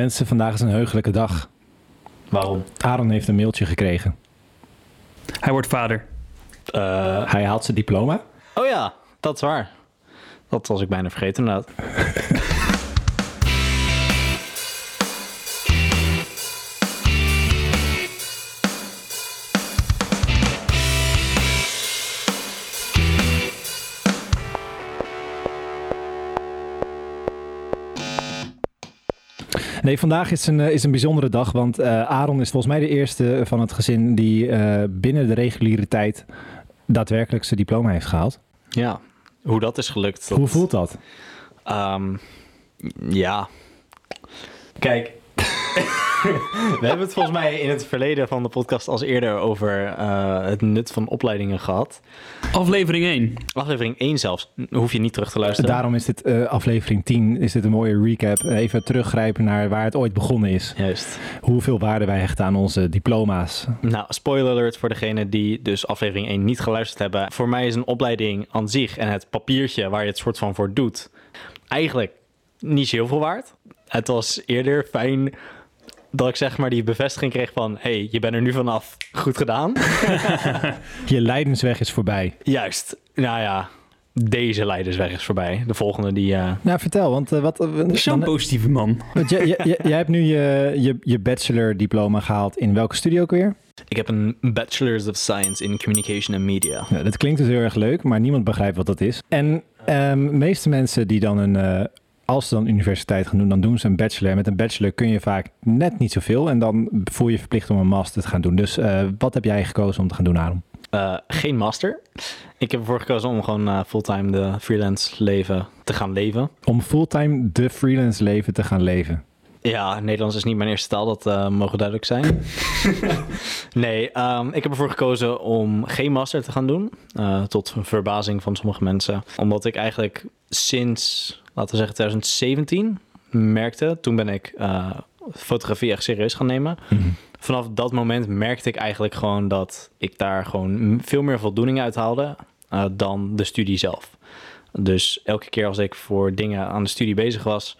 Mensen, vandaag is een heugelijke dag. Waarom? Aaron heeft een mailtje gekregen. Hij wordt vader. Uh, Hij haalt zijn diploma. oh ja, dat is waar. Dat was ik bijna vergeten inderdaad. Nee, vandaag is een, eh, is een bijzondere dag, want eh, Aaron is volgens mij de eerste van het gezin die eh, binnen de reguliere tijd daadwerkelijk zijn diploma heeft gehaald. Ja, hoe dat is gelukt. dat- Hoe voelt dat? Ehm, ja. Kijk. We hebben het volgens mij in het verleden van de podcast als eerder over eh, het nut van opleidingen gehad. Aflevering 1. Aflevering 1 zelfs, hoef je niet terug te luisteren. Daarom is dit eh, aflevering 10, is dit een mooie recap. Even teruggrijpen naar waar het ooit begonnen is. Juist. Hoeveel waarde wij hechten aan onze diploma's. Nou, spoiler alert voor degene die dus aflevering 1 niet geluisterd hebben. Voor mij is een opleiding aan zich en het papiertje waar je het soort van voor doet, eigenlijk niet zo heel veel waard. Het was eerder fijn dat ik zeg maar die bevestiging kreeg van... hey, je bent er nu vanaf. Goed gedaan. Je lijdensweg is voorbij. Juist. Nou ja, deze leidersweg is voorbij. De volgende die... eh, Nou, vertel, want eh, wat... eh, Zo'n dan- positieve man. want jij, jij, jij hebt nu je, je, je bachelor diploma gehaald in welke studio ook weer? Ik heb een Bachelor's of Science in Communication and Media. Ja, dat klinkt dus heel erg leuk, maar niemand begrijpt wat dat is. En ehm, de meeste mensen die dan een, eh, als ze dan universiteit gaan doen, dan doen ze een bachelor. En met een bachelor kun je vaak net niet zoveel en dan voel je je verplicht om een master te gaan doen. Dus eh, wat heb jij gekozen om te gaan doen, Aaron? Eh, geen master. Ik heb ervoor gekozen om gewoon eh, fulltime de freelance leven te gaan leven. Om fulltime de freelance leven te gaan leven. Ja, Nederlands is niet mijn eerste taal, dat eh, mogen duidelijk zijn. nee, ehm, ik heb ervoor gekozen om geen master te gaan doen. eh, tot verbazing van sommige mensen. Omdat ik eigenlijk sinds, laten we zeggen 2017, merkte, toen ben ik eh, fotografie echt serieus gaan nemen. Vanaf dat moment merkte ik eigenlijk gewoon dat ik daar gewoon veel meer voldoening uit haalde dan de studie zelf. Dus elke keer als ik voor dingen aan de studie bezig was,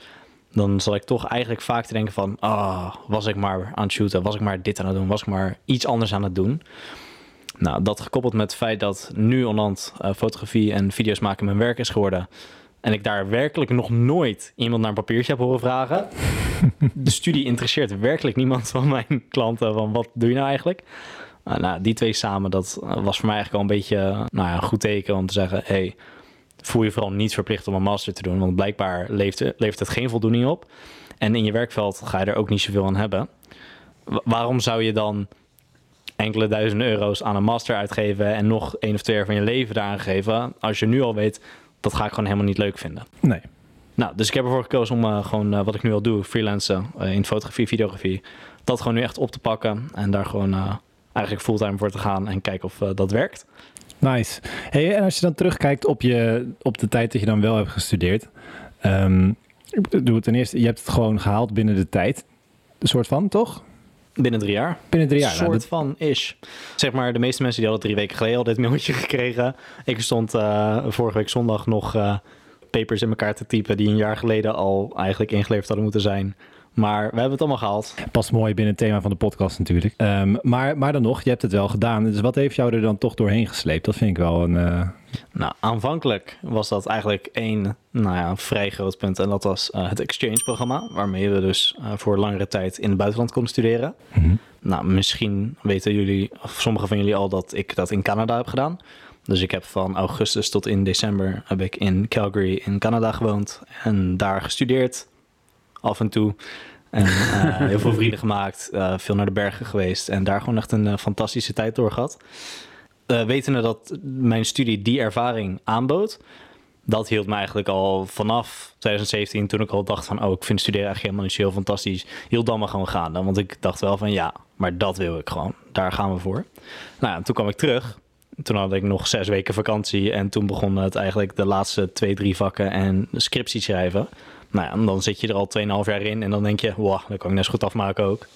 dan zal ik toch eigenlijk vaak te denken van, ah, was ik maar aan het shooten, was ik maar dit aan het doen, was ik maar iets anders aan het doen. Nou, dat gekoppeld met het feit dat nu onderhand eh, fotografie en video's maken mijn werk is geworden. En ik daar werkelijk nog nooit iemand naar een papiertje heb horen vragen. De studie interesseert werkelijk niemand van mijn klanten van wat doe je nou eigenlijk? Uh, nou, die twee samen, dat eh, was voor mij eigenlijk al een beetje eh, nou ja, een goed teken om te zeggen, hey, voel je vooral niet verplicht om een master te doen, want blijkbaar levert, levert het geen voldoening op. En in je werkveld ga je er ook niet zoveel aan hebben. Wa- waarom zou je dan enkele duizenden euro's aan een master uitgeven en nog één of twee jaar van je leven daaraan geven, als je nu al weet, dat ga ik gewoon helemaal niet leuk vinden. Nee. Nou, dus ik heb ervoor gekozen om eh, gewoon eh, wat ik nu al doe, freelancen eh, in fotografie, videografie, dat gewoon nu echt op te pakken en daar gewoon eigenlijk fulltime voor te gaan en kijken of dat werkt. Nice. Hey, en als je dan terugkijkt op, je, op de tijd dat je dan wel hebt gestudeerd. ehm, ik bedoel, ten eerste, je hebt het gewoon gehaald binnen de tijd. Een soort van, toch? Binnen drie jaar. Binnen drie jaar. nou, soort van ish. Zeg maar, de meeste mensen die hadden drie weken geleden al dit mailtje gekregen. Ik stond eh, vorige week zondag nog eh, papers in elkaar te typen die een jaar geleden al eigenlijk ingeleverd hadden moeten zijn. Maar we hebben het allemaal gehaald. Past mooi binnen het thema van de podcast natuurlijk. Ehm, maar, maar dan nog, je hebt het wel gedaan. Dus wat heeft jou er dan toch doorheen gesleept? Dat vind ik wel een... eh, Nou, aanvankelijk was dat eigenlijk één nou ja, vrij groot punt. En dat was eh, het exchange-programma. Waarmee we dus eh, voor langere tijd in het buitenland konden studeren. mhm. Nou, misschien weten jullie, of sommigen van jullie al, dat ik dat in Canada heb gedaan. Dus ik heb van augustus tot in december heb ik in Calgary in Canada gewoond. En daar gestudeerd, af en toe. Eh, heel veel vrienden gemaakt, eh, veel naar de bergen geweest. En daar gewoon echt een eh, fantastische tijd door gehad. Eh wetende dat mijn studie die ervaring aanbood, dat hield me eigenlijk al vanaf 2017, toen ik al dacht van, oh, ik vind studeren eigenlijk helemaal niet zo heel fantastisch, hield dan maar gewoon gaande. Want ik dacht wel van, ja, maar dat wil ik gewoon. Daar gaan we voor. Nou toen kwam ik terug. Toen had ik nog zes weken vakantie en toen begon het eigenlijk de laatste twee, drie vakken en scriptie schrijven. Nou ja, en dan zit je er al 2,5 jaar in en dan denk je, wow, dat kan ik net zo goed afmaken ook.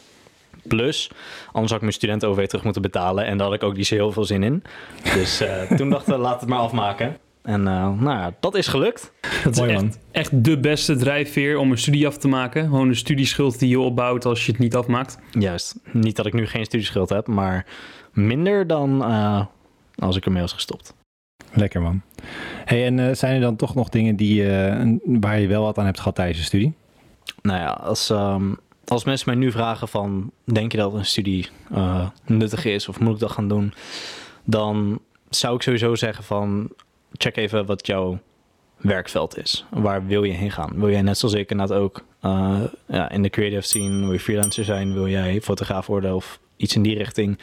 Plus, anders had ik mijn studenten-OV terug moeten betalen en daar had ik ook niet zo heel veel zin in. Dus eh, toen dachten we, laat het maar afmaken. En eh, nou ja, dat is gelukt. Dat is Mooi, echt, man. echt de beste drijfveer om een studie af te maken. Gewoon een studieschuld die je opbouwt als je het niet afmaakt. Juist. Niet dat ik nu geen studieschuld heb, maar minder dan eh, als ik ermee was gestopt. Lekker man. Hey, en eh, zijn er dan toch nog dingen die, eh, waar je wel wat aan hebt gehad tijdens je studie? Nou ja, als, ehm, als mensen mij nu vragen van... denk je dat een studie eh, nuttig is of moet ik dat gaan doen? Dan zou ik sowieso zeggen van... check even wat jouw werkveld is. Waar wil je heen gaan? Wil jij net zoals ik inderdaad ook ja, in de creative scene... wil je freelancer zijn? Wil jij fotograaf worden of iets in die richting?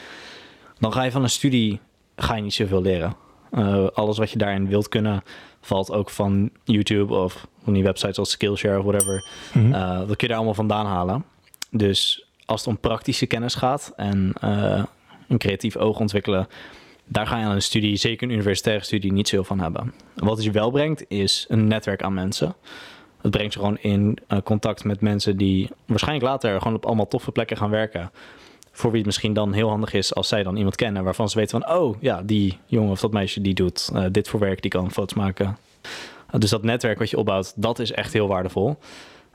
Dan ga je van een studie ga je niet zoveel leren. Eh, alles wat je daarin wilt kunnen... valt ook van YouTube of van die websites als Skillshare of whatever... Mhm. Uh, dat kun je daar allemaal vandaan halen. Dus als het om praktische kennis gaat en eh, een creatief oog ontwikkelen, daar ga je aan een studie, zeker een universitaire studie, niet zoveel van hebben. Wat het je wel brengt, is een netwerk aan mensen. Het brengt je gewoon in eh, contact met mensen die waarschijnlijk later gewoon op allemaal toffe plekken gaan werken. Voor wie het misschien dan heel handig is als zij dan iemand kennen waarvan ze weten van, oh ja, die jongen of dat meisje die doet eh, dit voor werk, die kan foto's maken. Uh, dus dat netwerk wat je opbouwt, dat is echt heel waardevol.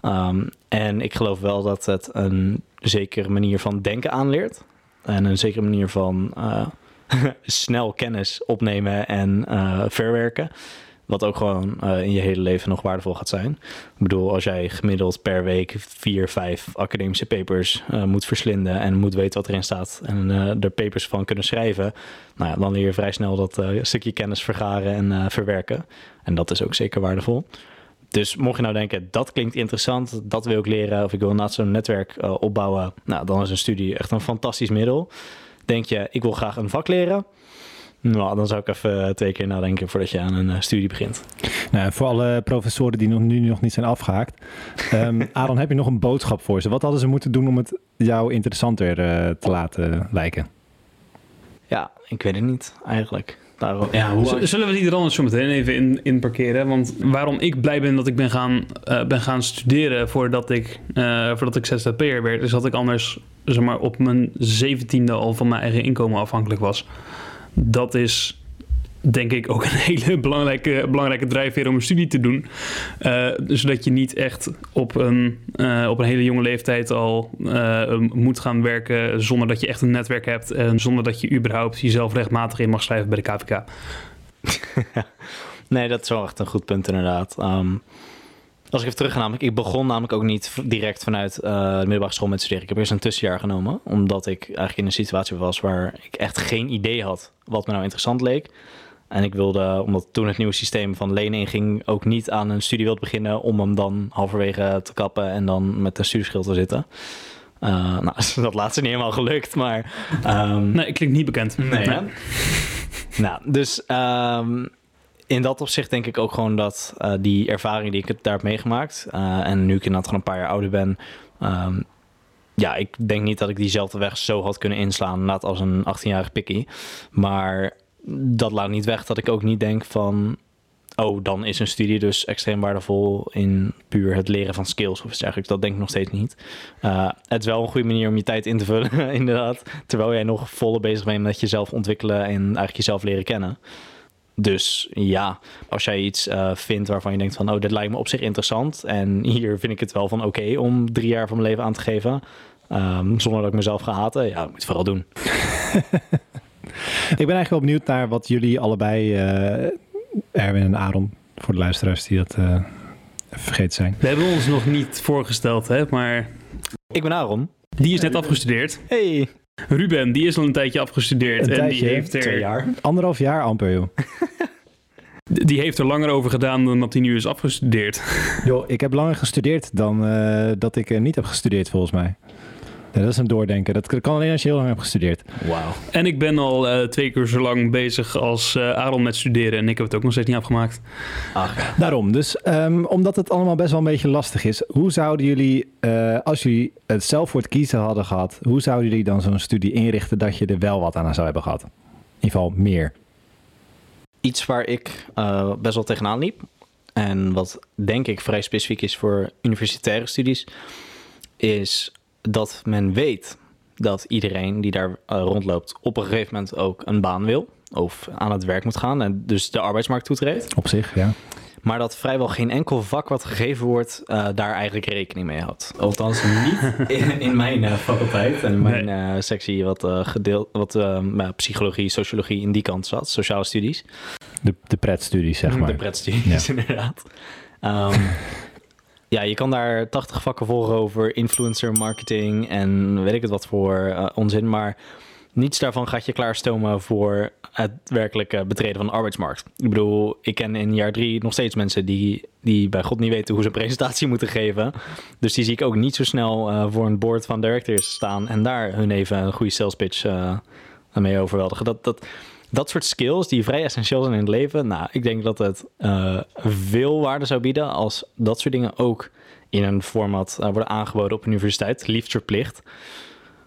Um, en ik geloof wel dat het een zekere manier van denken aanleert. En een zekere manier van uh, snel kennis opnemen en verwerken. Wat ook gewoon uh, in je hele leven nog waardevol gaat zijn. Ik bedoel, als jij gemiddeld per week vier, vijf academische papers uh, moet verslinden en moet weten wat erin staat en uh, er papers van kunnen schrijven, nou ja, dan leer je vrij snel dat stukje kennis vergaren en verwerken. En dat is ook zeker waardevol. Dus mocht je nou denken, dat klinkt interessant, dat wil ik leren, of ik wil naast zo'n netwerk opbouwen, nou, dan is een studie echt een fantastisch middel. Denk je, ik wil graag een vak leren, nou, dan zou ik even twee keer nadenken voordat je aan een uh, studie begint. Nou, voor alle professoren die nog, nu nog niet zijn afgehaakt. Um, Aaron, heb je nog een boodschap voor ze? Wat hadden ze moeten doen om het jou interessanter uh, te laten lijken? Ja, ik weet het niet eigenlijk. Daarom, ja, hoe... Zullen we die er anders zo meteen even in, in parkeren? Want waarom ik blij ben dat ik ben gaan, uh, ben gaan studeren voordat ik, uh, voordat ik ZZP'er werd, is dat ik anders zeg maar, op mijn zeventiende al van mijn eigen inkomen afhankelijk was. Dat is denk ik ook een hele belangrijke, belangrijke drijfveer om een studie te doen. Uh, zodat je niet echt op een, uh, op een hele jonge leeftijd al uh, moet gaan werken zonder dat je echt een netwerk hebt en zonder dat je überhaupt jezelf rechtmatig in mag schrijven bij de KVK. nee, dat is wel echt een goed punt inderdaad. Um, als ik even terug ga, namelijk, ik begon namelijk ook niet direct vanuit de middelbare school met studeren. Ik heb eerst een tussenjaar genomen, omdat ik eigenlijk in een situatie was waar ik echt geen idee had wat me nou interessant leek. En ik wilde, omdat toen het nieuwe systeem van lenen inging, ook niet aan een studie wilde beginnen om hem dan halverwege te kappen en dan met een studieschuld te zitten. Uh, nou, dat laatste niet helemaal gelukt, maar... Um, nee, klinkt niet bekend. Nee, nee. nou, dus um, in dat opzicht denk ik ook gewoon dat uh, die ervaring die ik daar heb meegemaakt... Uh, en nu ik inderdaad gewoon een paar jaar ouder ben... Um, ja, ik denk niet dat ik diezelfde weg zo had kunnen inslaan, net als een 18-jarig pikkie. Maar dat laat niet weg dat ik ook niet denk van... oh, dan is een studie dus extreem waardevol in puur het leren van skills of iets dergelijks. Dat denk ik nog steeds niet. Uh, het is wel een goede manier om je tijd in te vullen, inderdaad. Terwijl jij nog volle bezig bent met jezelf ontwikkelen en eigenlijk jezelf leren kennen. Dus ja, als jij iets uh, vindt waarvan je denkt van... oh, dit lijkt me op zich interessant... en hier vind ik het wel van oké okay om drie jaar van mijn leven aan te geven... Um, zonder dat ik mezelf ga haten, ja, dat moet je het vooral doen. ik ben eigenlijk wel benieuwd naar wat jullie allebei, uh, Erwin en Aaron, voor de luisteraars die dat uh, vergeten zijn. We hebben ons nog niet voorgesteld, hè, maar... Ik ben Aaron. Die is net afgestudeerd. Hey. Ruben, die is al een tijdje afgestudeerd. Een en tijdje, die heeft er... Twee jaar. Anderhalf jaar amper, joh. Die heeft er langer over gedaan dan dat hij nu is afgestudeerd. Joh, ik heb langer gestudeerd dan uh, dat ik uh, niet heb gestudeerd, volgens mij. Ja, dat is een doordenken. Dat kan alleen als je heel lang hebt gestudeerd. Wauw. En ik ben al uh, twee keer zo lang bezig als uh, Aaron met studeren. En ik heb het ook nog steeds niet afgemaakt. Ach. Daarom. Dus um, omdat het allemaal best wel een beetje lastig is. Hoe zouden jullie, uh, als jullie het zelf voor het kiezen hadden gehad. Hoe zouden jullie dan zo'n studie inrichten dat je er wel wat aan zou hebben gehad? In ieder geval meer. Iets waar ik uh, best wel tegenaan liep. En wat denk ik vrij specifiek is voor universitaire studies. Is dat men weet dat iedereen die daar uh, rondloopt op een gegeven moment ook een baan wil. of aan het werk moet gaan en dus de arbeidsmarkt toetreedt. Op zich, ja. Maar dat vrijwel geen enkel vak wat gegeven wordt eh, daar eigenlijk rekening mee houdt. Althans niet in, in mijn uh, faculteit en in mijn uh, sectie wat, gedeeld, wat nou, psychologie, sociologie in die kant zat, sociale studies. De, de pretstudies, zeg maar. De pretstudies, ja. inderdaad. Um, ja, je kan daar 80 vakken volgen over influencer marketing en weet ik het wat voor onzin, maar niets daarvan gaat je klaarstomen voor het werkelijke betreden van de arbeidsmarkt. Ik bedoel, ik ken in jaar drie nog steeds mensen die, die bij God niet weten hoe ze een presentatie moeten geven. Dus die zie ik ook niet zo snel uh, voor een board van directors staan en daar hun even een goede sales pitch uh, mee overweldigen. Dat, dat, dat soort skills die vrij essentieel zijn in het leven. Nou, ik denk dat het uh, veel waarde zou bieden als dat soort dingen ook in een format worden aangeboden op universiteit, liefst verplicht.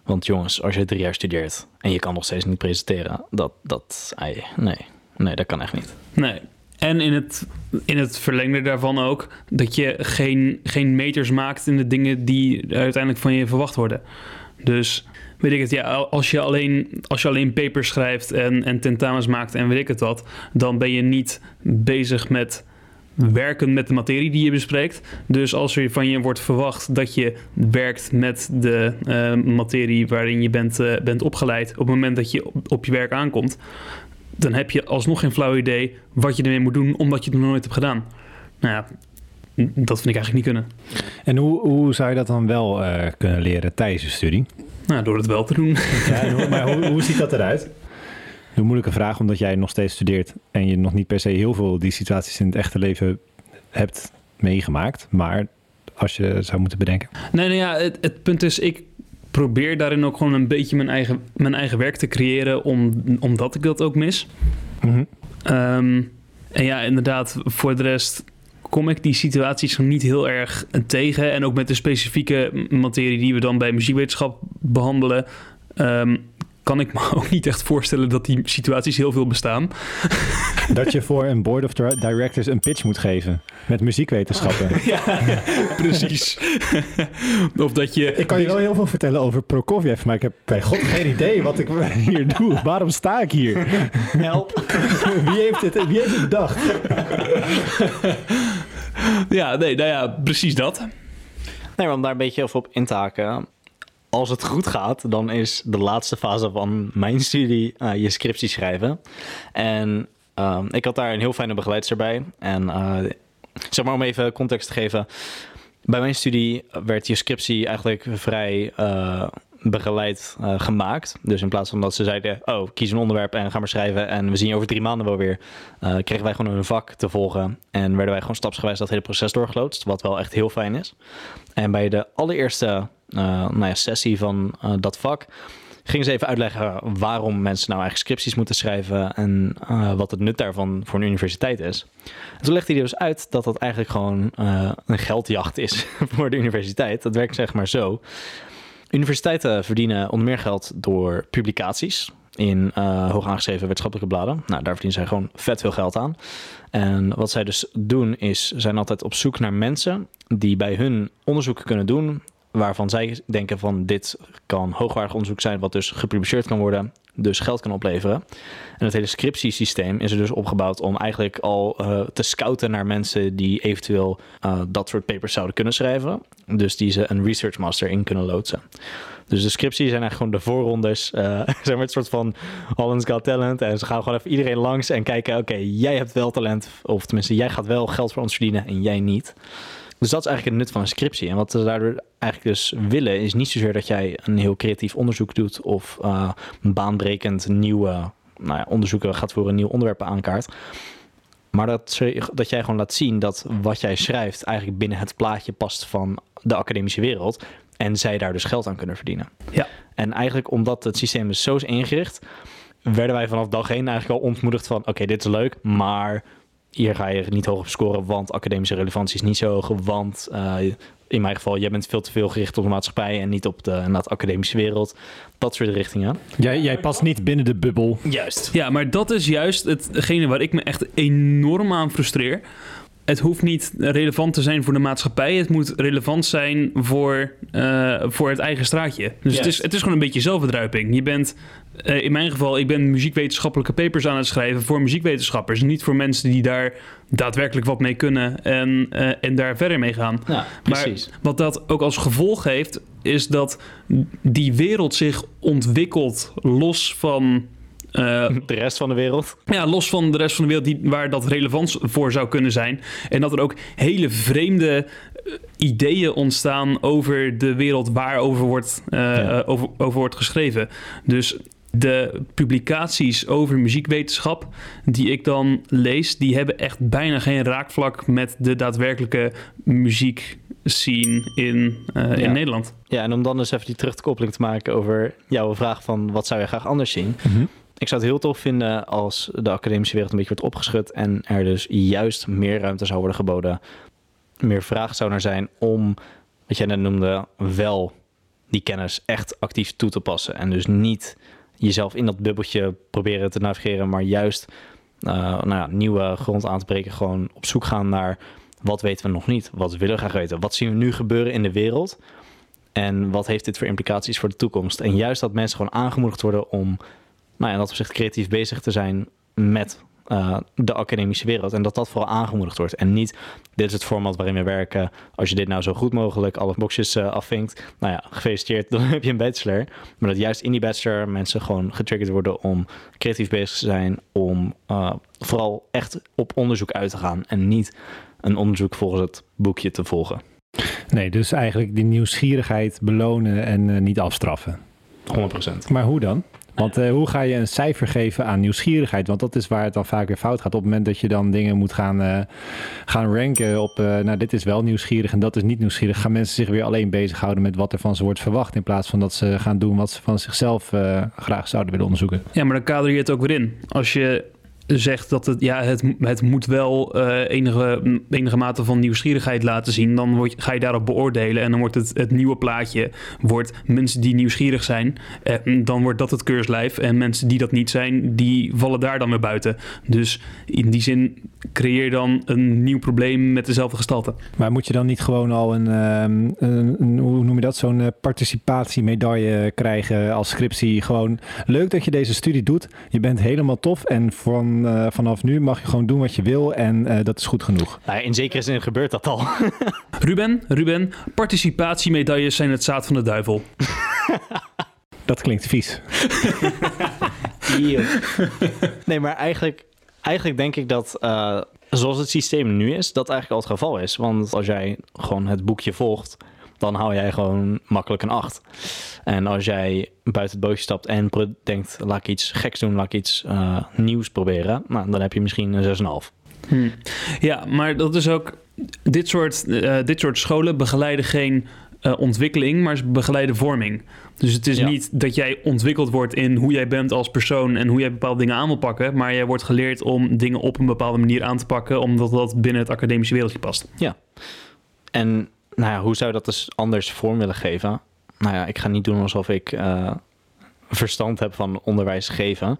Want jongens, als je drie jaar studeert en je kan nog steeds niet presenteren, dat, dat, nee, nee, dat kan echt niet. Nee. En in het, in het verlengde daarvan ook, dat je geen, geen meters maakt in de dingen die uiteindelijk van je verwacht worden. Dus weet ik het, ja, als je alleen, als je alleen papers schrijft en, en tentamens maakt en weet ik het wat, dan ben je niet bezig met werken met de materie die je bespreekt. Dus als er van je wordt verwacht dat je werkt met de uh, materie waarin je bent, uh, bent opgeleid, op het moment dat je op, je werk aankomt, dan heb je alsnog geen flauw idee wat je ermee moet doen, omdat je het nog nooit hebt gedaan. Nou ja, dat vind ik eigenlijk niet kunnen. En hoe, hoe zou je dat dan wel uh, kunnen leren tijdens je studie? Nou, door het wel te doen. Ja, maar hoe, hoe ziet dat eruit? een moeilijke vraag, omdat jij nog steeds studeert en je nog niet per se heel veel die situaties in het echte leven hebt meegemaakt. Maar als je zou moeten bedenken. Nee, nee ja, het, het punt is, ik probeer daarin ook gewoon een beetje mijn eigen, mijn eigen werk te creëren, om, omdat ik dat ook mis. Mm en ja, inderdaad, voor de rest kom ik die situaties nog niet heel erg tegen. En ook met de specifieke materie die we dan bij muziekwetenschap behandelen. Um, kan ik me ook niet echt voorstellen dat die situaties heel veel bestaan. Dat je voor een board of directors een pitch moet geven met muziekwetenschappen. Ja, precies. of dat je... Ik kan je wel heel veel vertellen over Prokofjev, maar ik heb bij god geen idee wat ik hier doe. Waarom sta ik hier? Help. Wie heeft het, wie heeft het bedacht? Ja, nee, nou ja, precies dat. Nee, om daar een beetje over op in te haken als het goed gaat, dan is de laatste fase van mijn studie uh, je scriptie schrijven. En uh, ik had daar een heel fijne begeleidster bij. En uh, zeg maar om even context te geven. Bij mijn studie werd je scriptie eigenlijk vrij uh, begeleid gemaakt. Dus in plaats van dat ze zeiden, oh, kies een onderwerp en ga maar schrijven en we zien je over drie maanden wel weer, kregen wij gewoon een vak te volgen en werden wij gewoon stapsgewijs dat hele proces doorgeloodst, wat wel echt heel fijn is. En bij de allereerste nou ja, sessie van uh, dat vak ging ze even uitleggen waarom mensen nou eigenlijk scripties moeten schrijven en uh, wat het nut daarvan voor een universiteit is. En toen legde hij dus uit dat dat eigenlijk gewoon een geldjacht is voor de universiteit. Dat werkt zeg maar zo. Universiteiten verdienen onder meer geld door publicaties in hoog aangeschreven wetenschappelijke bladen. Nou, daar verdienen zij gewoon vet veel geld aan. En wat zij dus doen is, zijn altijd op zoek naar mensen die bij hun onderzoek kunnen doen waarvan zij denken van dit kan hoogwaardig onderzoek zijn wat dus gepubliceerd kan worden, dus geld kan opleveren. En het hele scriptiesysteem is er dus opgebouwd om eigenlijk al uh, te scouten naar mensen die eventueel uh, dat soort papers zouden kunnen schrijven. Dus die ze een research master in kunnen loodsen. Dus de scripties zijn eigenlijk gewoon de voorrondes. Uh, zijn maar een soort van Holland's Got Talent. En ze gaan gewoon even iedereen langs en kijken: oké, jij hebt wel talent. Of tenminste, jij gaat wel geld voor ons verdienen en jij niet. Dus dat is eigenlijk het nut van een scriptie. En wat we daardoor eigenlijk dus willen, is niet zozeer dat jij een heel creatief onderzoek doet of uh, baanbrekend nieuwe nou ja, onderzoeken gaat voor een nieuw onderwerp aankaart. Maar dat, dat jij gewoon laat zien dat wat jij schrijft eigenlijk binnen het plaatje past van de academische wereld. En zij daar dus geld aan kunnen verdienen. Ja. En eigenlijk omdat het systeem dus zo is ingericht, werden wij vanaf dag één eigenlijk al ontmoedigd van oké, dit is leuk, maar hier ga je niet hoog op scoren, want academische relevantie is niet zo hoog. Want uh, in mijn geval, jij bent veel te veel gericht op de maatschappij en niet op de, de academische wereld. Dat soort richtingen. Jij, jij past niet binnen de bubbel. Juist. Ja, maar dat is juist hetgene waar ik me echt enorm aan frustreer. het hoeft niet relevant te zijn voor de maatschappij. Het moet relevant zijn voor, eh, voor het eigen straatje. Dus het is, het is gewoon een beetje zelfverdruiping. Je bent, eh, in mijn geval, ik ben muziekwetenschappelijke papers aan het schrijven voor muziekwetenschappers. Niet voor mensen die daar daadwerkelijk wat mee kunnen en, eh, en daar verder mee gaan. Ja, precies. Maar wat dat ook als gevolg heeft, is dat die wereld zich ontwikkelt los van uh, de rest van de wereld? Ja, los van de rest van de wereld die, waar dat relevant voor zou kunnen zijn. En dat er ook hele vreemde eh, ideeën ontstaan over de wereld waarover wordt, uh, over, over wordt geschreven. Dus de publicaties over muziekwetenschap die ik dan lees, die hebben echt bijna geen raakvlak met de daadwerkelijke muziek scene in, uh, in Nederland. Ja, en om dan dus even die terugkoppeling te maken over jouw vraag van wat zou je graag anders zien? Mhm. Ik zou het heel tof vinden als de academische wereld een beetje wordt opgeschud en er dus juist meer ruimte zou worden geboden, meer vraag zou er zijn om, wat jij net noemde, wel die kennis echt actief toe te passen. En dus niet jezelf in dat bubbeltje proberen te navigeren, maar juist uh, nou ja, nieuwe grond aan te breken. Gewoon op zoek gaan naar wat weten we nog niet, wat willen we graag weten, wat zien we nu gebeuren in de wereld en wat heeft dit voor implicaties voor de toekomst. En juist dat mensen gewoon aangemoedigd worden om nou ja, dat opzicht creatief bezig te zijn met uh, de academische wereld. En dat dat vooral aangemoedigd wordt. En niet, dit is het format waarin we werken. Als je dit nou zo goed mogelijk alle boxjes uh, afvinkt, nou ja, gefeliciteerd, dan heb je een bachelor. Maar dat juist in die bachelor mensen gewoon getriggerd worden om creatief bezig te zijn. Om uh, vooral echt op onderzoek uit te gaan. En niet een onderzoek volgens het boekje te volgen. Nee, dus eigenlijk die nieuwsgierigheid belonen en niet afstraffen. 100%. Maar hoe dan? Want uh, hoe ga je een cijfer geven aan nieuwsgierigheid? Want dat is waar het dan vaak weer fout gaat. Op het moment dat je dan dingen moet gaan, uh, gaan ranken op, uh, nou dit is wel nieuwsgierig en dat is niet nieuwsgierig, gaan mensen zich weer alleen bezighouden met wat er van ze wordt verwacht. In plaats van dat ze gaan doen wat ze van zichzelf graag zouden willen onderzoeken. Ja, maar dan kader je het ook weer in. Als je zegt dat het, ja, het, het moet wel uh, enige, enige mate van nieuwsgierigheid laten zien, dan word, ga je daarop beoordelen. En dan wordt het, het nieuwe plaatje wordt mensen die nieuwsgierig zijn. En dan wordt dat het keurslijf. En mensen die dat niet zijn, die vallen daar dan weer buiten. Dus in die zin creëer dan een nieuw probleem met dezelfde gestalte. Maar moet je dan niet gewoon al een, um, een, hoe noem je dat, zo'n uh, participatiemedaille krijgen als scriptie? Gewoon leuk dat je deze studie doet. Je bent helemaal tof en van uh, vanaf nu mag je gewoon doen wat je wil en uh, dat is goed genoeg. Nou, in zekere zin gebeurt dat al. Ruben, Ruben, participatiemedailles zijn het zaad van de duivel. dat klinkt vies. nee, maar eigenlijk, eigenlijk denk ik dat uh, zoals het systeem nu is, dat eigenlijk al het geval is. Want als jij gewoon het boekje volgt, dan hou jij gewoon makkelijk een 8. En als jij buiten het bootje stapt en denkt, laat ik iets geks doen, laat ik iets uh, nieuws proberen, nou, dan heb je misschien een 6,5. Hmm. Ja, maar dat is ook, dit soort, uh, dit soort scholen begeleiden geen uh, ontwikkeling, maar ze begeleiden vorming. Dus het is ja. niet dat jij ontwikkeld wordt in hoe jij bent als persoon en hoe jij bepaalde dingen aan wil pakken, maar jij wordt geleerd om dingen op een bepaalde manier aan te pakken, omdat dat binnen het academische wereldje past. Ja. En nou ja, hoe zou je dat dus anders vorm willen geven? Nou ja, ik ga niet doen alsof ik uh, verstand heb van onderwijs geven.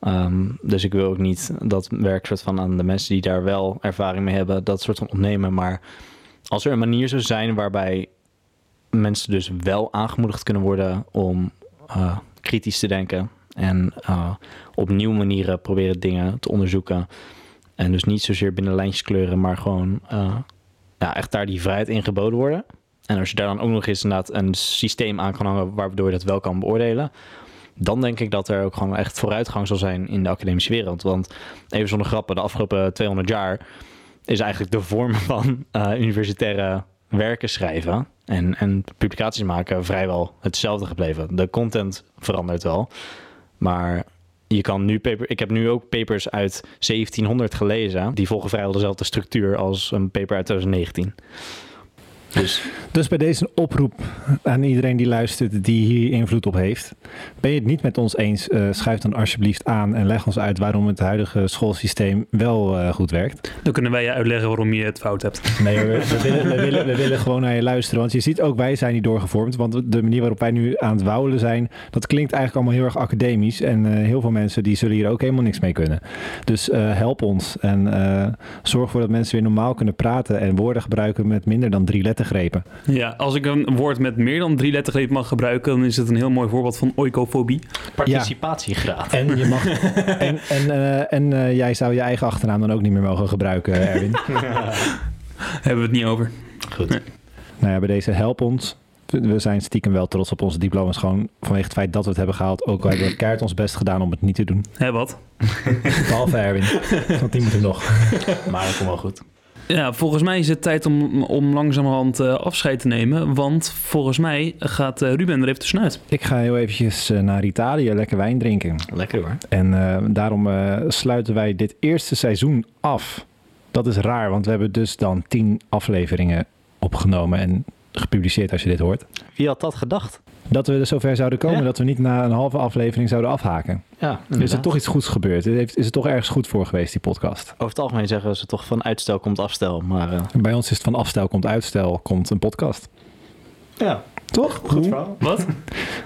Um, dus ik wil ook niet dat werk van aan de mensen die daar wel ervaring mee hebben, dat soort van opnemen. Maar als er een manier zou zijn waarbij mensen dus wel aangemoedigd kunnen worden om uh, kritisch te denken en uh, op nieuwe manieren proberen dingen te onderzoeken. En dus niet zozeer binnen lijntjes kleuren, maar gewoon ja, echt daar die vrijheid in geboden worden. En als je daar dan ook nog eens inderdaad een systeem aan kan hangen waardoor je dat wel kan beoordelen, dan denk ik dat er ook gewoon echt vooruitgang zal zijn in de academische wereld. Want even zonder grappen, de afgelopen 200 jaar is eigenlijk de vorm van uh, universitaire werken schrijven en, en publicaties maken vrijwel hetzelfde gebleven. De content verandert wel, maar je kan nu paper. Ik heb nu ook papers uit 1700 gelezen. Die volgen vrijwel dezelfde structuur als een paper uit 2019. Dus Dus bij deze een oproep aan iedereen die luistert, die hier invloed op heeft. Ben je het niet met ons eens, eh, schuif dan alsjeblieft aan en leg ons uit waarom het huidige schoolsysteem wel eh, goed werkt. Dan kunnen wij je uitleggen waarom je het fout hebt. Nee, we, we willen, we, willen, we willen gewoon naar je luisteren. Want je ziet ook, wij zijn niet doorgevormd. Want de manier waarop wij nu aan het wouwen zijn, dat klinkt eigenlijk allemaal heel erg academisch. En eh, heel veel mensen die zullen hier ook helemaal niks mee kunnen. Dus eh, help ons en eh, zorg ervoor dat mensen weer normaal kunnen praten en woorden gebruiken met minder dan drie lettergrepen. Ja, als ik een woord met meer dan drie lettergrepen mag gebruiken, dan is het een heel mooi voorbeeld van oikofobie. participatiegraad. En, je mag, en, en, eh, en eh, jij zou je eigen achternaam dan ook niet meer mogen gebruiken, Erwin. Hebben we het niet over. Goed. nou ja, bij deze help ons. We- zijn stiekem wel trots op onze diploma's. Gewoon vanwege het feit dat we het hebben gehaald. Ook al hebben we keihard ons best gedaan om het niet te doen. Hé, wat? Behalve Erwin. Want die moet er nog. Maar dat komt wel goed. Ja, volgens mij is het tijd om, om langzamerhand eh, afscheid te nemen. Want volgens mij gaat eh, Ruben er even tussenuit. Ik ga heel eventjes eh, naar Italië lekker wijn drinken. Lekker hoor. En eh, daarom eh, sluiten wij dit eerste seizoen af. Dat is raar, want we hebben dus dan tien afleveringen opgenomen en gepubliceerd als je dit hoort. Wie had dat gedacht? Dat we er zover zouden komen Ja. dat we niet na een halve aflevering zouden afhaken. Ja, Is er toch iets goeds gebeurd? Is er toch ergens goed voor geweest, die podcast? Over het algemeen zeggen ze toch van uitstel komt afstel. Maar eh, Bij ons is het van afstel komt uitstel, komt een podcast. ja, Toch? goed verhaal. Wat?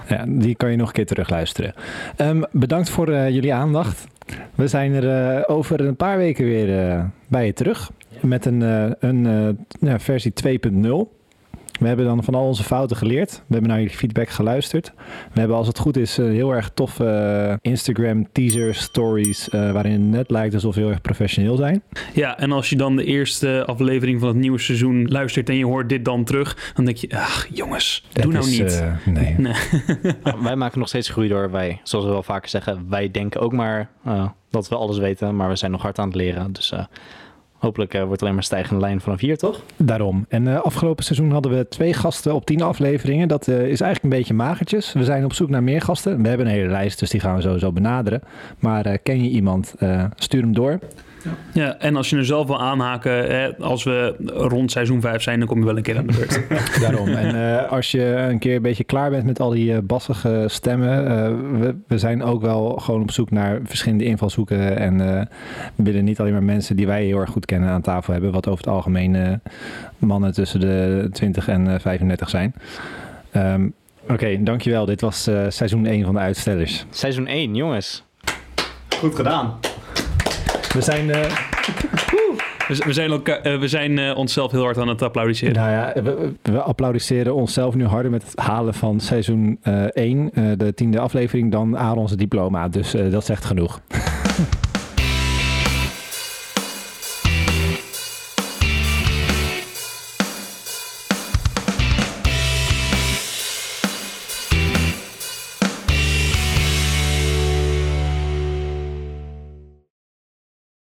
Ja, die kan je nog een keer terugluisteren. Ehm, bedankt voor eh, jullie aandacht. We zijn er eh, over een paar weken weer bij je terug. Met een, een versie 2.0. We hebben dan van al onze fouten geleerd. We hebben naar jullie feedback geluisterd. We hebben als het goed is eh, heel erg toffe eh, Instagram teaser stories. eh, waarin het net lijkt alsof we heel erg professioneel zijn. Ja, en als je dan de eerste aflevering van het nieuwe seizoen luistert en je hoort dit dan terug, dan denk je, ach jongens, doe nou is, niet. nee. Nee. wij maken nog steeds groei door. Wij, zoals we wel vaker zeggen, wij denken ook maar eh, dat we alles weten. Maar we zijn nog hard aan het leren. Dus eh, hopelijk eh, wordt alleen maar stijgende lijn vanaf hier, toch? Daarom. En eh, afgelopen seizoen hadden we twee gasten op tien afleveringen. Dat eh, is eigenlijk een beetje magertjes. We zijn op zoek naar meer gasten. We hebben een hele lijst, dus die gaan we sowieso benaderen. Maar ken je iemand, stuur hem door. Ja, en als je er zelf wil aanhaken, hè, als we rond seizoen 5 zijn, dan kom je wel een keer aan de beurt. Daarom. En eh, als je een keer een beetje klaar bent met al die eh, bassige stemmen. eh, we, we zijn ook wel gewoon op zoek naar verschillende invalshoeken. En eh, we willen niet alleen maar mensen die wij heel erg goed kennen aan tafel hebben. Wat over het algemeen eh, mannen tussen de 20 en eh, 35 zijn. Ehm, Oké, dankjewel. Dit was eh, seizoen 1 van de Uitstellers. Seizoen 1, jongens. Goed gedaan. We zijn, eh, We, zijn, elkaar, eh, we zijn eh, onszelf heel hard aan het applaudisseren. nou ja, we, we applaudisseren onszelf nu harder met het halen van seizoen eh 1, de tiende aflevering, dan Aaron's diploma. Dus eh, dat zegt genoeg.